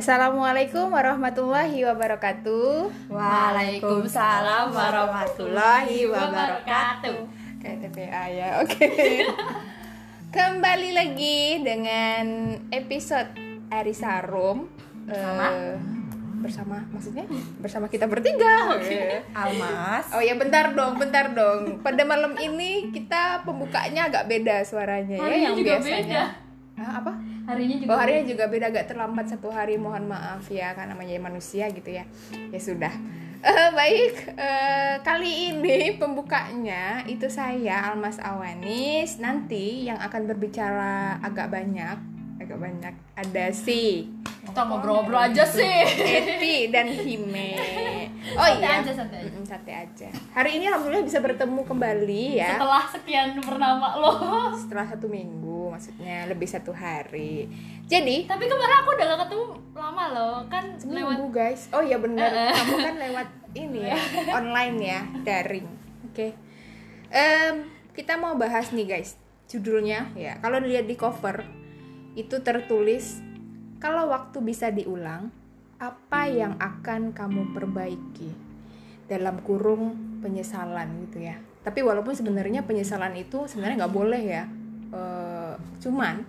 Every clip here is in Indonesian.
Assalamualaikum warahmatullahi wabarakatuh. Waalaikumsalam warahmatullahi wabarakatuh. Kayak TPA ya, oke. Kembali lagi dengan episode Arisa Room Bersama? Eh, bersama maksudnya bersama kita bertiga. Oke. Almas. Oh ya bentar dong, bentar dong. Pada malam ini kita pembukanya agak beda suaranya ya Harinya yang juga biasanya. beda. Hah, apa? Harinya juga. Oh harinya juga beda agak terlambat satu hari mohon maaf ya karena namanya manusia gitu ya ya sudah Eh, baik eh, kali ini pembukanya itu saya Almas Awanis nanti yang akan berbicara agak banyak agak banyak ada si Kita ngobrol-ngobrol aja sih. Eti dan Hime oh iya aja, santai aja. Mm-mm, santai aja hari ini alhamdulillah bisa bertemu kembali ya Setelah sekian bernama lo. setelah satu minggu maksudnya lebih satu hari jadi Tapi kemarin aku udah gak ketemu lama loh. Kan lewat Seminggu guys. Oh iya benar. Eh, eh. Kamu kan lewat ini ya, online ya, daring. Oke. Em, kita mau bahas nih guys. Judulnya ya. Kalau dilihat di cover itu tertulis kalau waktu bisa diulang, apa yang akan kamu perbaiki? Dalam kurung penyesalan gitu ya. Tapi walaupun sebenarnya penyesalan itu sebenarnya nggak boleh ya. Cuman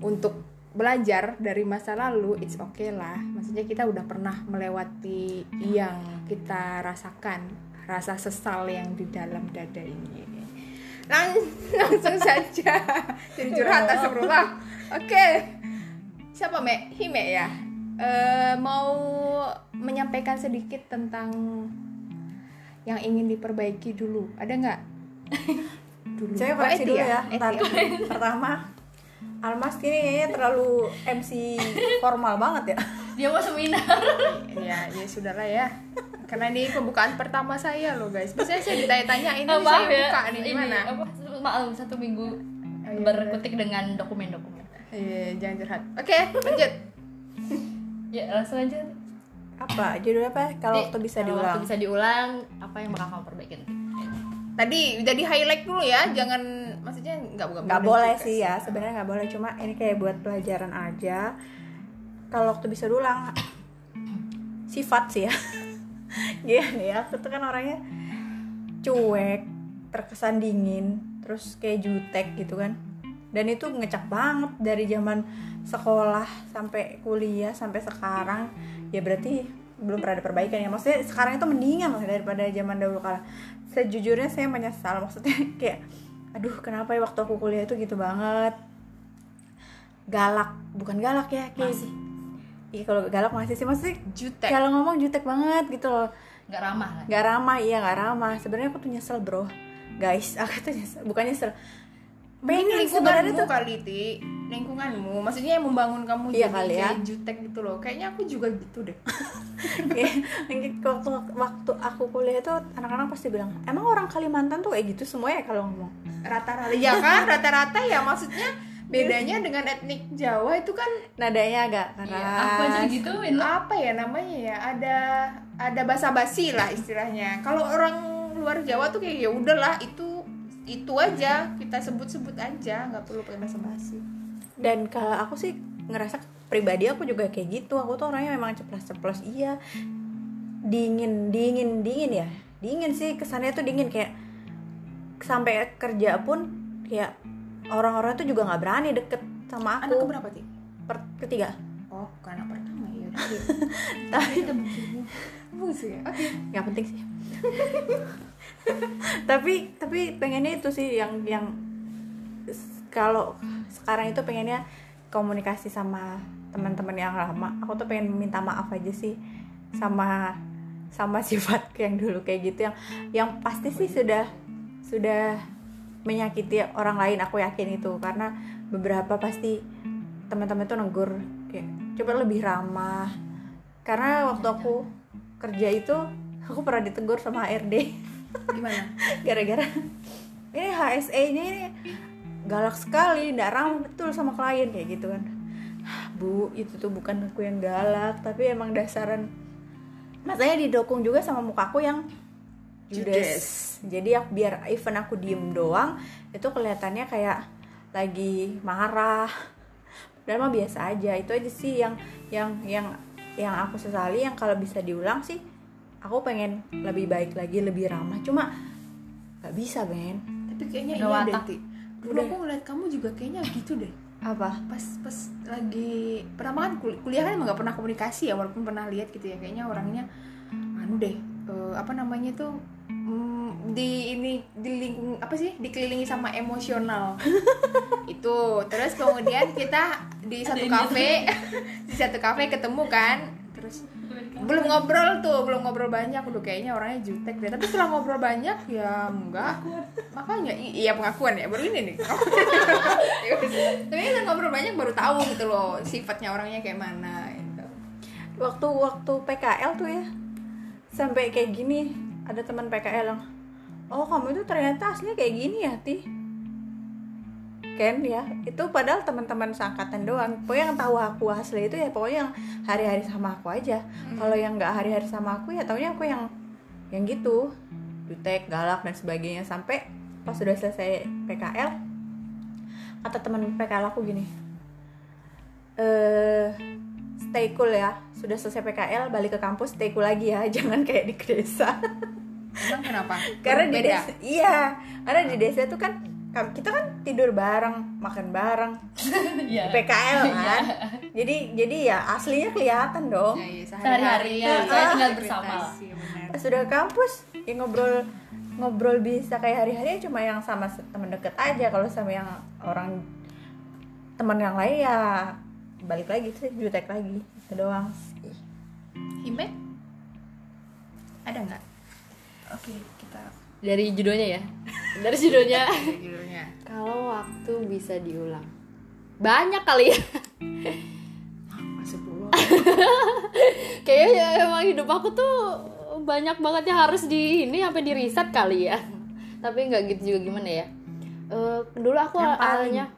untuk belajar dari masa lalu it's okay lah. Maksudnya kita udah pernah melewati yang kita rasakan rasa sesal yang di dalam dada ini. Lang- langsung saja. Jadi curhat astagfirullah oke. Siapa me hime ya? Eh, mau menyampaikan sedikit tentang yang ingin diperbaiki dulu. Ada nggak dulu Saya koreksi dulu ya. Eti Ntar. Pertama, Almas ini kayaknya terlalu MC formal banget ya. dia mau seminar. ya ya sudahlah ya karena ini pembukaan pertama saya loh guys biasanya saya ditanya-tanya ini Eh, saya buka nih Ini gimana apa? Maklum satu minggu Oh, iya, berkutik dengan dokumen-dokumen. Iya, jangan curhat oke lanjut Ya langsung aja. Apa? Judul apa? Kalau waktu bisa diulang. Waktu bisa diulang, apa yang bakal kamu perbaikin? Tadi udah di highlight dulu ya jangan maksudnya nggak bukan Nggak boleh sih ya. Sebenarnya nggak boleh. Cuma ini kayak buat pelajaran aja. Kalau waktu bisa diulang, sifat sih ya. Gini ya. Aku tuh kan orangnya cuek, terkesan dingin, terus kayak jutek gitu kan. Dan itu ngecak banget dari zaman sekolah sampai kuliah sampai sekarang. Ya berarti belum pernah ada perbaikan ya. Maksudnya sekarang itu mendingan lah daripada zaman dahulu kala. Sejujurnya saya menyesal. Maksudnya kayak aduh kenapa ya waktu aku kuliah itu gitu banget. Galak, bukan galak ya kayak Masih. Iya kalau galak masih sih maksudnya jutek kalau ngomong jutek banget gitu loh Nggak ramah lah. nggak ramah iya nggak ramah sebenarnya aku tuh nyesel bro guys aku tuh nyesel bukan nyesel pengen sebenarnya tuh kali ti lingkunganmu. Maksudnya yang membangun kamu Iya jadi kali ya. kayak jutek gitu loh. Kayaknya aku juga gitu deh. Kayak, waktu waktu aku kuliah tuh anak-anak pasti bilang emang orang Kalimantan tuh kayak gitu semua ya kalau ngomong? Rata-rata. Ya kan rata-rata ya. Maksudnya bedanya dengan etnik Jawa itu kan nadanya agak keras. Iya, aku aja loh. apa ya namanya ya? Ada ada basa-basi lah istilahnya. Kalau orang luar Jawa tuh kayak ya udahlah itu itu aja. Kita sebut-sebut aja. Nggak perlu pakai basa-basi dan kalau aku sih ngerasa pribadi aku juga kayak gitu. Aku tuh orangnya memang ceplos-ceplos iya dingin dingin dingin ya? Dingin sih kesannya tuh dingin. Kayak sampai kerja pun kayak orang-orang tuh juga nggak berani deket sama anak aku. keberapa sih? Per- ketiga. Oh bukan anak pertama. Ya tapi bagus ya? Oke. Nggak penting sih. Tapi tapi pengennya itu sih yang yang kalau sekarang itu pengennya komunikasi sama teman-teman yang lama. Aku tuh pengen minta maaf aja sih sama sama sifat yang dulu kayak gitu yang yang pasti sih sudah sudah menyakiti orang lain aku yakin itu. Karena beberapa pasti teman-teman tuh negur kayak coba lebih ramah. Karena waktu aku kerja itu aku pernah ditegur sama HRD gimana? Gara-gara ini HSE nya ini galak sekali tidak ramah betul sama klien kayak gitu kan. Bu itu tuh bukan aku yang galak tapi emang dasaran. Masanya didukung juga sama mukaku yang judes, jadi aku biar even aku diem doang itu kelihatannya kayak lagi marah. Dan mah biasa aja itu aja sih yang yang yang yang aku sesali yang kalau bisa diulang sih aku pengen lebih baik lagi lebih ramah. Cuma nggak bisa men tapi kayaknya Udah iya deh dulu aku ngeliat kamu juga kayaknya gitu deh. Apa? Pas pas lagi pertama kan kul- kuliah kan emang gak pernah komunikasi ya walaupun pernah lihat gitu ya kayaknya orangnya anu deh eh, apa namanya tuh mm, di ini di lingkung apa sih dikelilingi sama emosional. Itu terus kemudian kita di satu kafe di satu kafe ketemu kan terus belum ngobrol tuh belum ngobrol banyak. Udah kayaknya orangnya jutek deh. Tapi setelah ngobrol banyak ya enggak. Makanya iya pengakuan ya baru ini nih. Tapi setelah ngobrol banyak baru tahu gitu loh sifatnya orangnya kayak mana gitu. waktu waktu PKL tuh ya sampai kayak gini ada teman PKL yang oh kamu itu ternyata aslinya kayak gini ya ti Ken ya. Itu padahal teman-teman seangkatan doang. Pokoknya yang tahu aku asli itu ya pokoknya yang hari-hari sama aku aja. Kalau yang nggak hari-hari sama aku ya taunya aku yang yang gitu. Jutek galak dan sebagainya. Sampai pas sudah selesai PKL kata teman PKL aku gini eh stay cool ya. Sudah selesai PKL balik ke kampus stay cool lagi ya. Jangan kayak di desa. Emang kenapa? Karena di beda? desa iya. Karena di desa tuh kan kita kan tidur bareng makan bareng Iya. PKL kan. Jadi jadi ya aslinya kelihatan dong. Ya, iya, Sehari-hari ya, saya tinggal bersama. iya, pas sudah kampus ya ngobrol ngobrol bisa kayak hari-hari cuma yang sama teman deket aja. Kalau sama yang orang teman yang lain ya balik lagi sih jutek lagi. Itu doang sih. Hime ada nggak? Oke kita Dari judulnya ya. Dari judulnya. judulnya Kalau waktu bisa diulang. Banyak kali ya. masuk dulu Kayaknya emang hidup aku tuh banyak banget yang harus di ini sampai di riset kali ya. Tapi nggak gitu juga gimana ya. Eh, dulu aku awalnya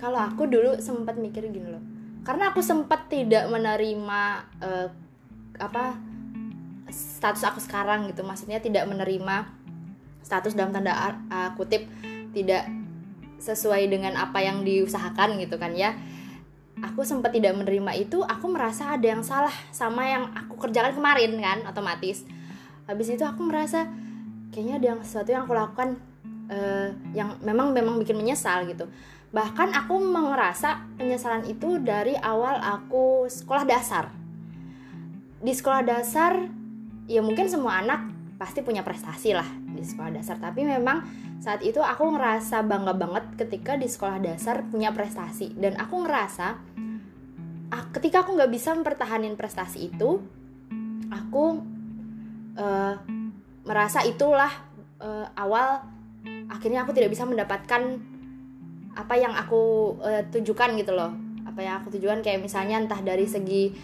kalau aku dulu sempat mikir gini loh. Karena aku sempat tidak menerima eh, apa status aku sekarang gitu. Maksudnya tidak menerima status dalam tanda a- kutip tidak sesuai dengan apa yang diusahakan gitu kan ya. Aku sempat tidak menerima itu aku merasa ada yang salah sama yang aku kerjakan kemarin kan otomatis. Habis itu aku merasa kayaknya ada yang sesuatu yang aku lakukan eh, yang memang memang bikin menyesal gitu. Bahkan aku merasa penyesalan itu dari awal aku sekolah dasar. Di sekolah dasar ya mungkin semua anak pasti punya prestasi lah di sekolah dasar. Tapi memang saat itu aku ngerasa bangga banget ketika di sekolah dasar punya prestasi. Dan aku ngerasa ketika aku nggak bisa mempertahankan prestasi itu aku eh, merasa itulah eh, awal akhirnya aku tidak bisa mendapatkan apa yang aku eh, tujukan gitu loh. Apa yang aku tujukan kayak misalnya entah dari segi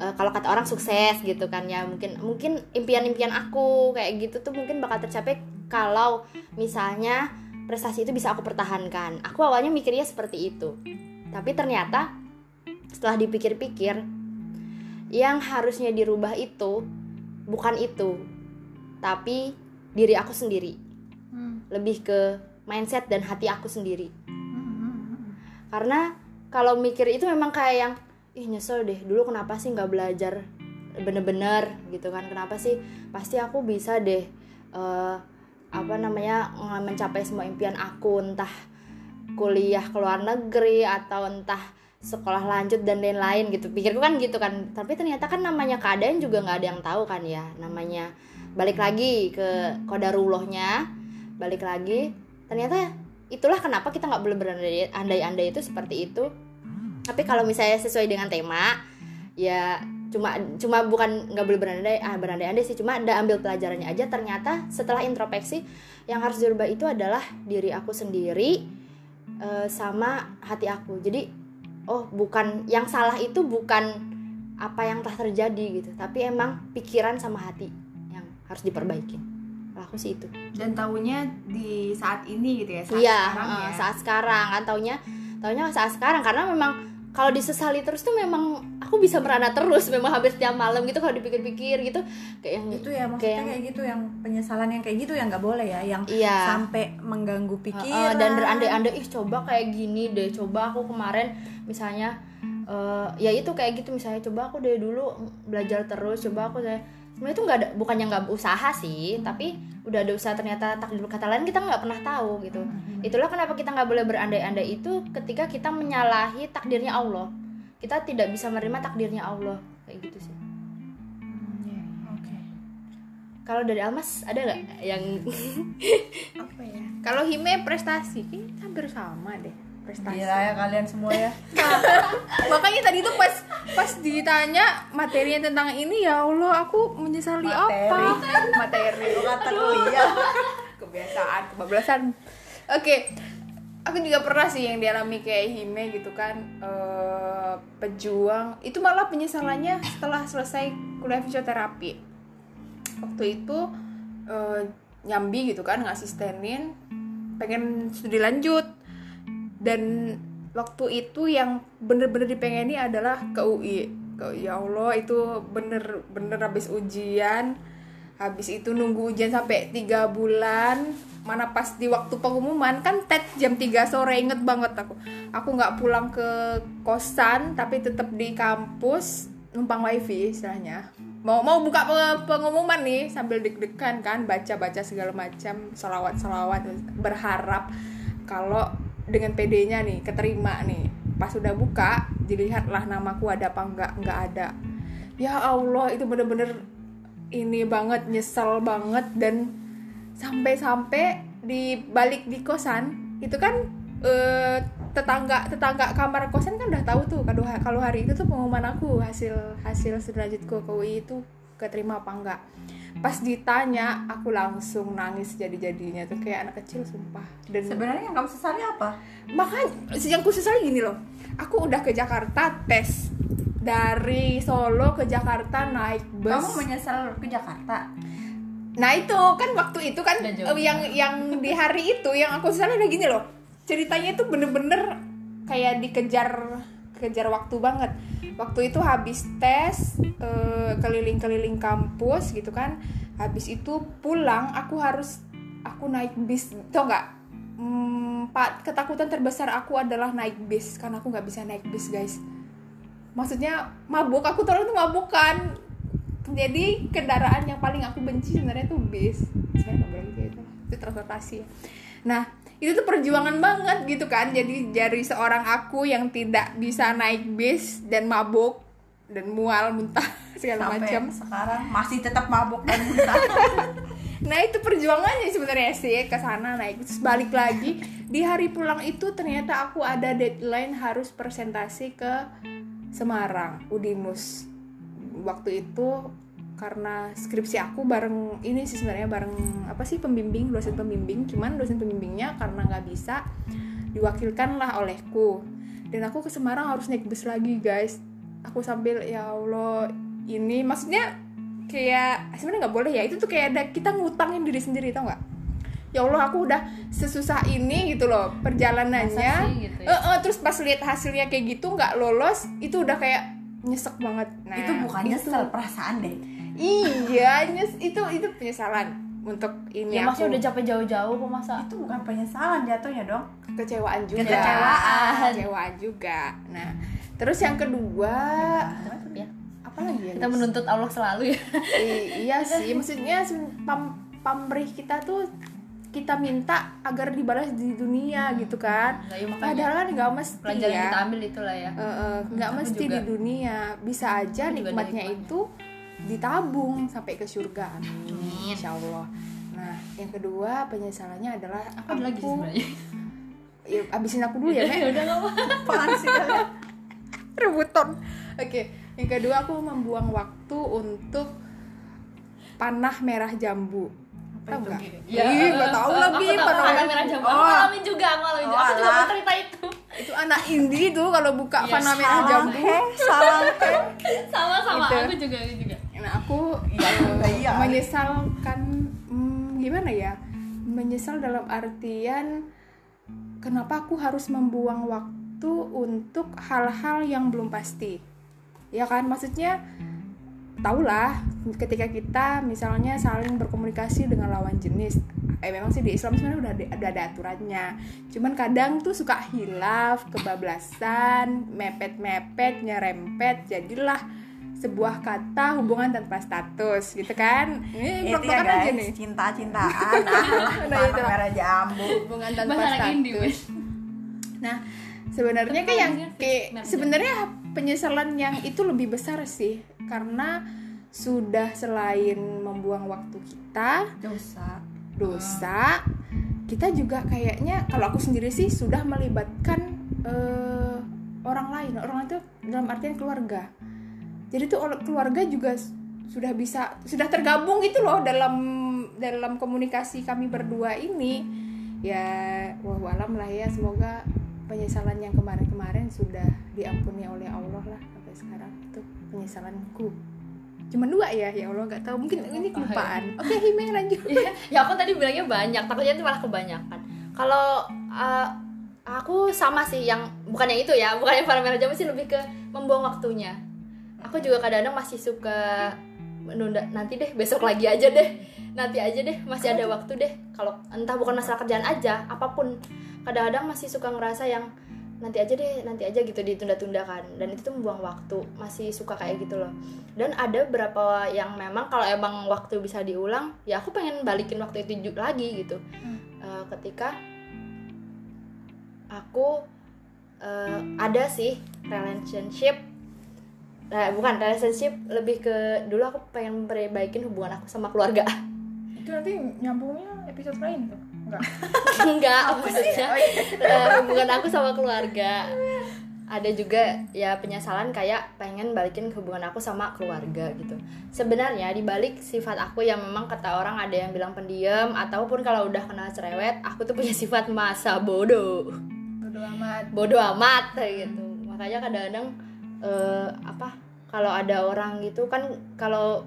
eh, kalau kata orang sukses gitu kan ya mungkin mungkin impian-impian aku kayak gitu tuh mungkin bakal tercapai kalau misalnya prestasi itu bisa aku pertahankan aku awalnya mikirnya seperti itu tapi ternyata setelah dipikir-pikir yang harusnya dirubah itu bukan itu tapi diri aku sendiri Hmm. lebih ke mindset dan hati aku sendiri hmm, hmm. karena kalau mikir itu memang kayak yang ih nyesel deh. Dulu kenapa sih nggak belajar bener-bener gitu kan? Kenapa sih? Pasti aku bisa deh eh, apa namanya mencapai semua impian aku. Entah kuliah ke luar negeri atau entah sekolah lanjut dan lain-lain gitu. Pikirku kan gitu kan. Tapi ternyata kan namanya keadaan juga nggak ada yang tahu kan ya. Namanya balik lagi ke kodarullahnya balik lagi. Ternyata itulah kenapa kita nggak boleh berandai-andai itu seperti itu tapi kalau misalnya sesuai dengan tema ya cuma cuma bukan nggak boleh berandai ah berandai-andai sih. Cuma ada ambil pelajarannya aja. Ternyata setelah introspeksi yang harus dirubah itu adalah diri aku sendiri eh, sama hati aku. Jadi oh bukan yang salah itu bukan apa yang telah terjadi gitu. Tapi emang pikiran sama hati yang harus diperbaiki. Aku sih itu. Dan tahunya di saat ini gitu ya saat iya sekarang eh, ya. saat sekarang. Kan taunya taunya saat sekarang. Karena memang kalau disesali terus tuh memang aku bisa merana terus memang hampir setiap malam gitu kalau dipikir-pikir gitu. Kayak yang itu ya maksudnya kayak kayak gitu yang penyesalan yang kayak gitu yang nggak boleh ya yang iya. sampai mengganggu pikiran. dan berandai-andai ih coba kayak gini deh coba aku kemarin misalnya eh, ya itu kayak gitu misalnya coba aku dari dulu belajar terus coba aku saya sebenarnya itu nggak ada bukannya nggak usaha sih tapi udah ada usaha ternyata takdir kata lain kita nggak pernah tahu gitu. Itulah kenapa kita nggak boleh berandai-andai itu ketika kita menyalahi takdirnya Allah. Kita tidak bisa menerima takdirnya Allah kayak gitu sih. Oke. kalau dari Almas ada nggak yang apa ya? Kalau Hime prestasi kayaknya hampir sama deh prestasi. Gila ya kalian semua ya. makanya tadi tuh pas pas ditanya materinya tentang ini ya Allah aku menyesali apa? Materi. Kata kuliah. kebiasaan kebablasan. Oke aku juga pernah sih yang dialami kayak Hime gitu kan eh, pejuang. Itu malah penyesalannya setelah selesai kuliah fisioterapi. Waktu itu eh, nyambi gitu kan ngasistenin pengen studi lanjut dan waktu itu yang bener-bener dipengeni adalah ke UI ke ya Allah itu bener-bener habis ujian. Habis itu nunggu ujian sampai tiga bulan. Mana pas di waktu pengumuman kan tet jam 3 sore inget banget aku. Aku nggak pulang ke kosan tapi tetap di kampus numpang wifi istilahnya. Mau mau buka pe- pengumuman nih sambil deg-degan kan baca baca segala macam salawat berharap kalau dengan PD-nya nih keterima nih. Pas udah buka dilihatlah namaku ada apa enggak enggak ada. Ya Allah itu bener-bener ini banget nyesel banget. Dan sampai-sampai di balik di kosan itu kan eh, tetangga kamar kosan kan udah tahu tuh kalau hari itu tuh pengumuman aku hasil hasil studi lanjutku ke UI itu keterima apa enggak pas ditanya aku langsung nangis jadi-jadinya tuh kayak anak kecil sumpah. Dan Sebenarnya yang kamu sesali apa? makanya yang khusus lagi gini loh. Aku udah ke Jakarta tes. Dari Solo ke Jakarta naik bus. Kamu menyesal ke Jakarta? nah itu kan waktu itu kan yang yang di hari itu yang aku sesali udah gini loh. Ceritanya itu bener-bener kayak dikejar kejar waktu banget. Waktu itu habis tes eh, keliling-keliling kampus gitu kan. Habis itu pulang aku harus aku naik bis. Tau nggak? Hmm, pak ketakutan terbesar aku adalah naik bis karena aku nggak bisa naik bis guys. Maksudnya mabuk. Aku terlalu tuh mabukan. Jadi kendaraan yang paling aku benci sebenarnya tuh bis. Sebenarnya nggak boleh gitu. Itu itu transportasi ya. nah itu tuh perjuangan banget gitu kan. Jadi dari seorang aku yang tidak bisa naik bis dan mabuk dan mual muntah segala Sampai macam. sekarang masih tetap mabuk dan muntah. Nah itu perjuangannya sebenarnya sih ke sana naik. Terus balik lagi di hari pulang itu ternyata aku ada deadline harus presentasi ke Semarang Udimus waktu itu karena skripsi aku bareng ini sih sebenarnya bareng apa sih pembimbing dosen pembimbing. Cuman dosen pembimbingnya karena nggak bisa diwakilkan lah olehku. Dan aku ke Semarang harus naik bus lagi guys. Aku sambil ya Allah ini maksudnya kayak sebenarnya nggak boleh ya. Itu tuh kayak ada kita ngutangin diri sendiri tau nggak? Ya Allah aku udah sesusah ini gitu loh perjalanannya. sih gitu ya? Eh, eh, terus pas lihat hasilnya kayak gitu nggak lolos itu udah kayak nyesek banget. Nah itu. bukan nyesel perasaan deh. Iya nyes itu itu penyesalan untuk ini ya maksudnya udah capek jauh-jauh kok masa? Itu bukan penyesalan jatuhnya dong. kecewaan juga. Kekecewaan. kecewaan juga. Nah terus yang kedua ya. apa lagi ya kita menuntut Allah selalu ya. I- iya sih maksudnya pam pamrih kita tuh kita minta agar dibalas di dunia gitu kan. Nah, makanya. padahal kan nggak mesti pelajaran ya. kita ambil itulah ya. Nggak Aku mesti juga. di dunia. Bisa aja ada nikmatnya itu ditabung sampai ke surga. Amin. Insya Allah nah yang kedua penyesalannya adalah aku ada lagi sebenarnya? Ya, abisin aku dulu ya Nek. udah nggak apa sih rebutan. Oke yang kedua aku membuang waktu untuk panah merah jambu. Tahu nggak? Ya, Ih, nggak tahu eh, lagi aku panah merah jambu. Oh. aku ngalamin juga aku ngalamin juga. Oh, aku juga mau cerita itu. Itu anak indie tuh kalau buka Iya, panah merah Salah, jambu. Salah he. sama sama. Gitu. aku juga aku juga aku eh, iya. menyesalkan hmm, gimana ya? Menyesal dalam artian kenapa aku harus membuang waktu untuk hal-hal yang belum pasti? Ya kan? Maksudnya tahulah ketika kita misalnya saling berkomunikasi dengan lawan jenis. Eh memang sih di Islam sebenarnya udah ada, udah ada aturannya. Cuman kadang tuh suka hilaf kebablasan mepet-mepet nyerempet jadilah sebuah kata hubungan tanpa status gitu kan? Ini itu ya blok-blokan aja guys. nih. Cinta-cintaan. Ah, Nah, itu. merah jambu. Hubungan tanpa Bahasa indie, status nah sebenarnya kan yang kayak sebenarnya penyesalan yang itu lebih besar sih karena sudah selain membuang waktu kita dosa. dosa kita juga kayaknya kalau aku sendiri sih sudah melibatkan eh, orang lain. Orang itu dalam artian keluarga jadi tuh keluarga juga sudah bisa sudah tergabung gitu loh dalam dalam komunikasi kami berdua ini. Ya wah alam lah ya semoga penyesalan yang kemarin-kemarin sudah diampuni oleh Allah lah sampai sekarang. Itu penyesalanku. Cuma dua ya ya Allah nggak tahu mungkin ini kelupaan. Oke Hime lanjut. Ya, ya aku tadi bilangnya banyak takutnya itu malah kebanyakan. Kalau uh, aku sama sih yang bukan yang itu ya bukan yang para merah jambu sih lebih ke membuang waktunya aku juga kadang-kadang masih suka menunda nanti deh besok lagi aja deh. Nanti aja deh masih ada waktu deh. Kalau entah bukan masalah kerjaan aja apa pun. Kadang-kadang masih suka ngerasa yang nanti aja deh nanti aja gitu ditunda-tunda kan. Dan itu tuh membuang waktu masih suka kayak gitu loh. Dan ada beberapa yang memang kalau emang waktu bisa diulang ya aku pengen balikin waktu itu lagi gitu. Eh, ketika aku eh, ada sih relationship eh, bukan relationship lebih ke dulu aku pengen perbaikin hubungan aku sama keluarga. Itu nanti nyambungnya episode lain tuh? Enggak. Enggak maksudnya eh, hubungan aku sama keluarga. Ada juga ya penyesalan kayak pengen balikin hubungan aku sama keluarga gitu. Sebenarnya di balik sifat aku yang memang kata orang ada yang bilang pendiam ataupun kalau udah kena cerewet aku tuh punya sifat masa bodoh. Bodo amat. Bodoh amat gitu. Makanya kadang-kadang eh, apa kalau ada orang gitu kan kalau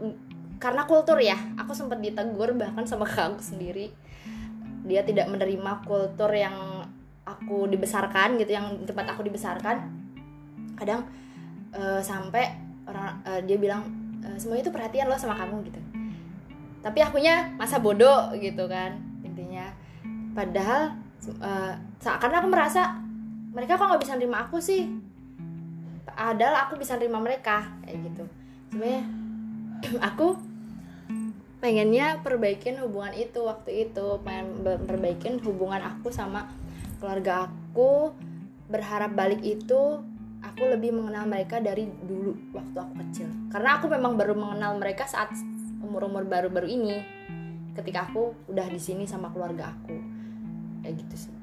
karena kultur ya aku sempat ditegur bahkan sama kakakku sendiri. Dia tidak menerima kultur yang aku dibesarkan gitu yang tempat aku dibesarkan. Kadang eh, sampai orang eh, dia bilang eh, semua itu perhatian lo sama kamu gitu. Tapi akunya masa bodoh gitu kan intinya. Padahal sa- karena aku merasa mereka kok nggak bisa nerima aku sih padahal aku bisa nerima mereka. Kayak gitu. Sebenarnya aku pengennya perbaikin hubungan itu waktu itu pengen perbaikin hubungan aku sama keluarga aku. Berharap balik itu aku lebih mengenal mereka dari dulu waktu aku kecil. Karena aku memang baru mengenal mereka saat umur-umur baru-baru ini ketika aku udah di sini sama keluarga aku. Kayak gitu sih.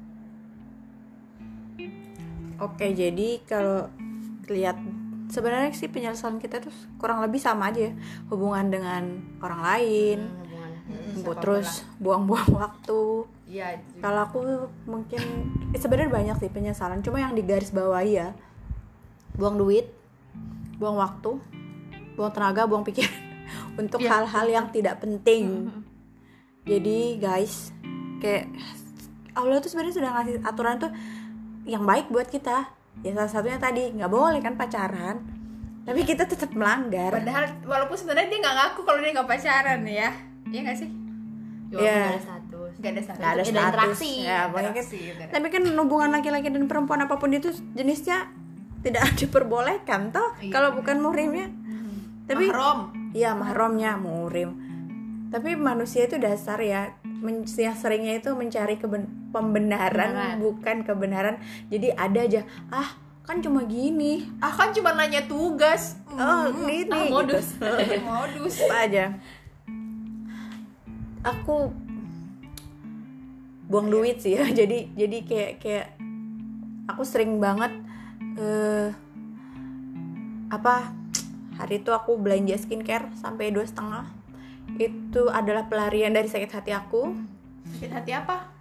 Oke, jadi kalau lihat sebenarnya sih penyesalan kita tuh kurang lebih sama aja ya. Hubungan dengan orang lain, Hmm, hubungan bu- terus buang-buang waktu. iya Kalau aku mungkin eh, sebenarnya banyak sih penyesalan, cuma yang digaris bawahi ya. Buang duit, buang waktu, buang tenaga, buang pikiran untuk Iya. hal-hal yang tidak penting. Jadi guys, kayak Allah tuh sebenarnya sudah ngasih aturan tuh yang baik buat kita. Ya salah satunya tadi nggak boleh kan pacaran, tapi kita tetap melanggar. padahal walaupun sebenarnya dia nggak ngaku kalau dia nggak pacaran ya iya nggak sih Walaupun Iya. nggak ada status nggak ada status Nggak ada status. interaksi. Ya, kan- Interaksi, gitu. tapi kan hubungan laki-laki dan perempuan apa pun itu jenisnya tidak diperbolehkan toh Iya. kalau bukan muhrimnya. Tapi mahrom Iya mahromnya murim. Tapi manusia itu dasar ya men- yang seringnya itu mencari keben- pembenaran Kebenaran. bukan kebenaran. Jadi ada aja ah kan cuma gini. ah kan cuma nanya tugas Oh Hmm, ini ah, modus. gitu. modus apa aja. Aku buang duit sih ya. Jadi jadi kayak kayak aku sering banget eh apa hari itu aku belanja skincare sampai dua setengah itu adalah pelarian dari sakit hati aku. Sakit hati apa?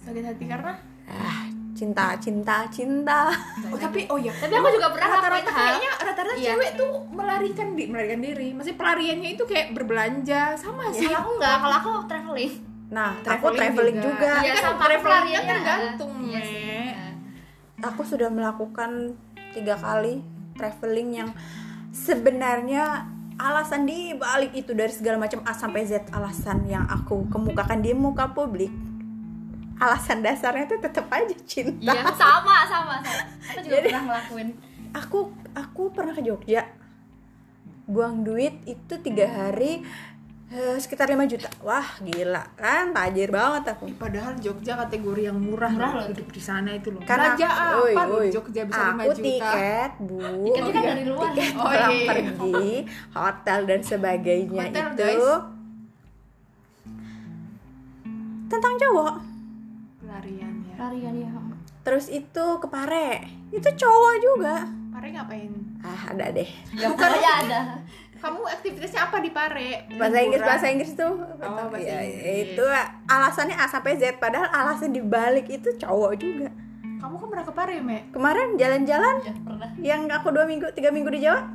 Sakit hati karena? Ah cinta cinta cinta. Oh, tapi oh ya tapi aku juga pernah rata-rata kayaknya rata-rata Iya. cewek tuh melarikan di melarikan diri. Masih pelariannya itu kayak berbelanja. Sama sih. ya aku nggak. Kalau aku traveling. Nah aku traveling juga, Iya, kan sama travelingnya tergantung Iya sih. Me. aku sudah melakukan tiga kali traveling yang sebenarnya alasan di balik itu dari segala macam A sampai Z alasan yang aku kemukakan di muka publik. Alasan dasarnya itu tetap aja cinta. Iya sama sama sama. Aku juga Jadi- pernah ngelakuin. aku aku pernah ke Jogja. Buang duit itu tiga hari eh, sekitar 5 juta. Wah gila. Kan tajir banget aku. Padahal Jogja kategori yang murah, Murah loh hidup di sana itu loh. Karena Raja apa? Di Jogja bisa 5 aku juta. tiket bu. Tiketnya kan dari luar. Tiket Oh, pulang iya. pergi hotel dan sebagainya Hotel, itu guys. tentang cowok. Pelarian ya. larian ya. Terus itu ke Pare. Itu cowok juga. Pare ngapain? ah ada deh. Ya pokoknya ada Kamu aktivitasnya apa di Pare? bahasa Inggris bahasa Inggris tuh. Oh, bahasa Ya, Inggris. itu alasannya A sampai Z. Padahal alasan dibalik itu cowok juga. Kamu kan pernah ke Pare, Me? kemarin jalan-jalan ya pernah. yang aku dua minggu tiga minggu di Jawa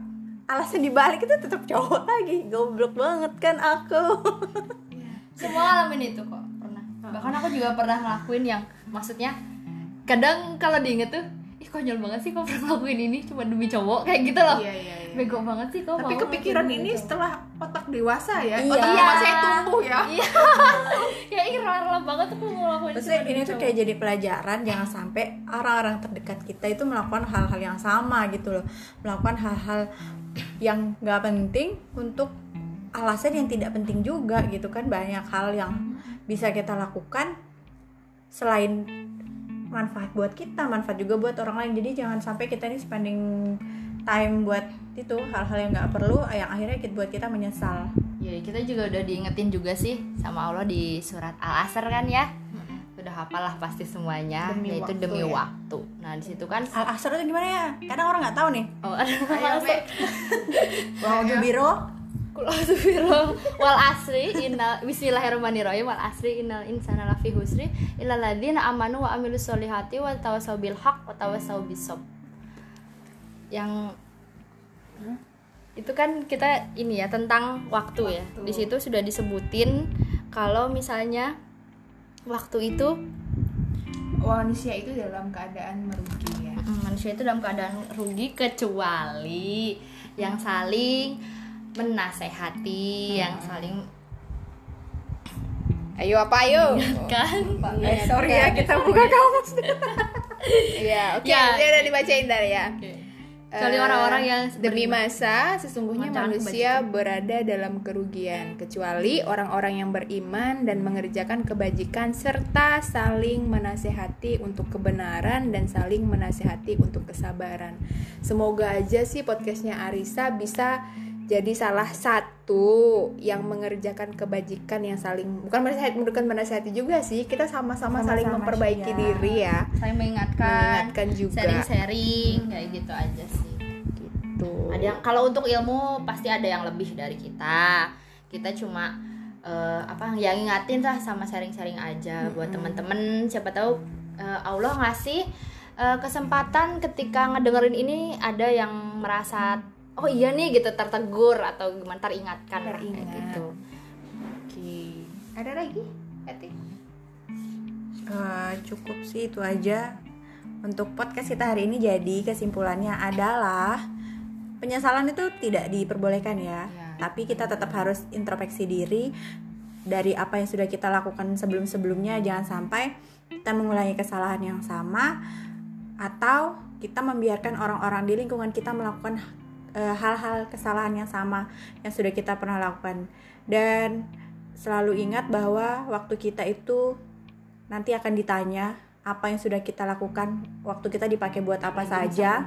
alasan dibalik itu tetap cowok lagi. Goblok banget kan aku. Semua ngalamin itu kok pernah. Bahkan aku juga pernah ngelakuin yang maksudnya kadang kalau diinget tuh ih konyol banget sih kok pernah ngelakuin ini cuma demi cowok kayak gitu loh. Iya, iya, iya. Bego banget sih kok Tapi kepikiran ini gitu. setelah otak dewasa ya. Iya. Otak dewasa yang tumbuh ya. iya ih rela banget tuh mau ngelakuin Maksudnya ini tuh kayak jadi pelajaran jangan sampai orang-orang terdekat kita itu melakukan hal-hal yang sama gitu loh melakukan hal-hal yang nggak penting untuk alasan yang tidak penting juga gitu kan banyak hal yang bisa kita lakukan selain manfaat buat kita manfaat juga buat orang lain jadi jangan sampai kita ini spending time buat itu hal-hal yang nggak perlu yang akhirnya kita buat kita menyesal. Ya kita juga udah diingetin juga sih sama Allah di surat Al-Asr kan ya? Udah hafal lah pasti semuanya Demi yaitu waktu demi ya. waktu. Nah di situ kan al asr itu gimana ya? Kadang orang nggak tahu nih. Oh ada Ayo, Me. Wah, biro Kul a'udzu wal asri innal bismillahirrahmanirrahim. Wal asri innal insana lafi husri illal ladzina amanu wa amilus solihati wa tawassaw bil haq wa tawassaw bis Yang itu kan kita ini ya tentang waktu, ya. Di situ sudah disebutin kalau misalnya waktu itu Manusia itu dalam keadaan merugi ya. Manusia itu dalam keadaan rugi kecuali yang saling menasehati, yang saling Ayo apa ayo? kan Eh, sorry ya kita buka kamus Iya, oke. Ya. Dia udah dibacain dari ya. Kecuali Eh, orang-orang yang demi masa sesungguhnya manusia berada dalam kerugian kecuali orang-orang yang beriman dan mengerjakan kebajikan serta saling menasehati untuk kebenaran dan saling menasehati untuk kesabaran. Semoga aja sih podcastnya Arisa bisa jadi salah satu yang mengerjakan kebajikan yang saling bukan menasehati bukan menasehati juga sih kita sama-sama saling Sama-sama memperbaiki share. diri ya saling mengingatkan, mengingatkan juga sharing-sharing kayak gitu aja sih. gitu Ada yang kalau untuk ilmu pasti ada yang lebih dari kita. Kita cuma eh, apa yang ngingatin lah sama sharing-sharing aja buat teman-teman. Siapa tahu eh, Allah ngasih eh, kesempatan ketika ngedengerin ini ada yang merasa oh iya nih gitu tertegur atau gimana teringatkan lah, kayak Teringat. gitu. Oke. Ada lagi? Eti? Eh, cukup sih itu aja untuk podcast kita hari ini jadi kesimpulannya adalah penyesalan itu tidak diperbolehkan ya Ya. tapi kita tetap harus introspeksi diri dari apa yang sudah kita lakukan sebelum-sebelumnya jangan sampai kita mengulangi kesalahan yang sama atau kita membiarkan orang-orang di lingkungan kita melakukan hal-hal kesalahan yang sama yang sudah kita pernah lakukan. Dan selalu ingat bahwa waktu kita itu nanti akan ditanya apa yang sudah kita lakukan waktu kita dipakai buat apa saja.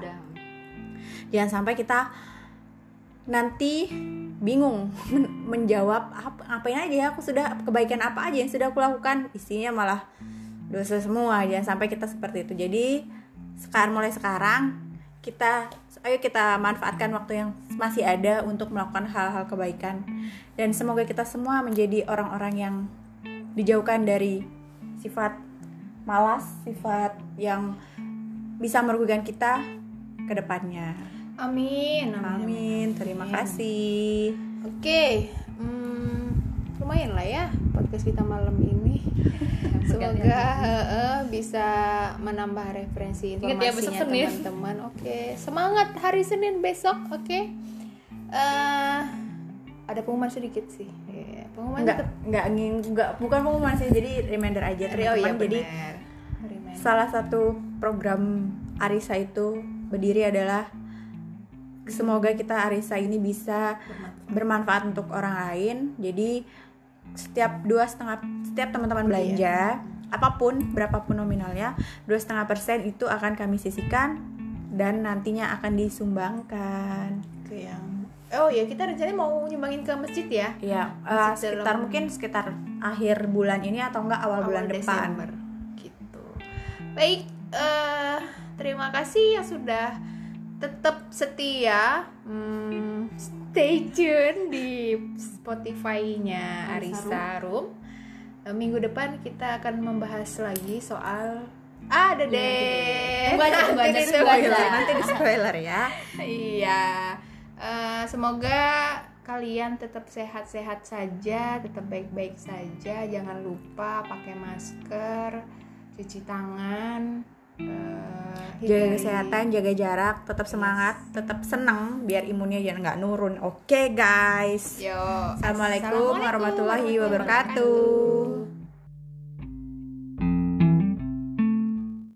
jangan sampai kita nanti bingung men- menjawab apa ngapain aja aku sudah kebaikan apa aja yang sudah aku lakukan. Isinya malah dosa semua jangan sampai kita seperti itu. Jadi sekarang mulai sekarang kita ayo kita manfaatkan waktu yang masih ada untuk melakukan hal-hal kebaikan dan semoga kita semua menjadi orang-orang yang dijauhkan dari sifat malas sifat yang bisa merugikan kita ke depannya Amin. Amin. Terima kasih. Oke. Hmm, lumayan lah ya podcast kita malam ini. Semoga eh, bisa menambah referensi ya, informasinya teman-teman. Oke, semangat hari Senin besok. Oke. Eh, ada pengumuman sedikit sih Iya, pengumuman Enggak, tetap- enggak, nging- enggak, bukan pengumuman sih, jadi reminder aja oh iya teman-teman. jadi. Reminder. salah satu program Arisa itu berdiri adalah semoga kita Arisa ini bisa bermanfaat untuk orang lain. Jadi setiap dua setengah setiap teman-teman belanja apa pun berapapun nominalnya dua setengah persen itu akan kami sisihkan dan nantinya akan disumbangkan. ke yang oh ya kita rencananya mau nyumbangin ke masjid ya? Ya, Masih sekitar dalam- mungkin sekitar akhir bulan ini atau enggak awal, bulan depan. Desember. Gitu. Baik eh terima kasih yang sudah tetap setia Hmm, stay tune di Spotify-nya Arisa Room Eh, minggu depan kita akan membahas lagi soal ada deh. Tunggu aja, tunggu aja, Nanti tunggu aja. Nanti di spoiler ya. Iya, Eh, semoga kalian tetap sehat-sehat saja, tetap baik-baik saja. Jangan lupa pakai masker, cuci tangan, eh, Jaga kesehatan, jaga jarak, tetap semangat, tetap seneng biar imunnya jangan nggak nurun. Oke guys. Yo, Assalamualaikum warahmatullahi wabarakatuh.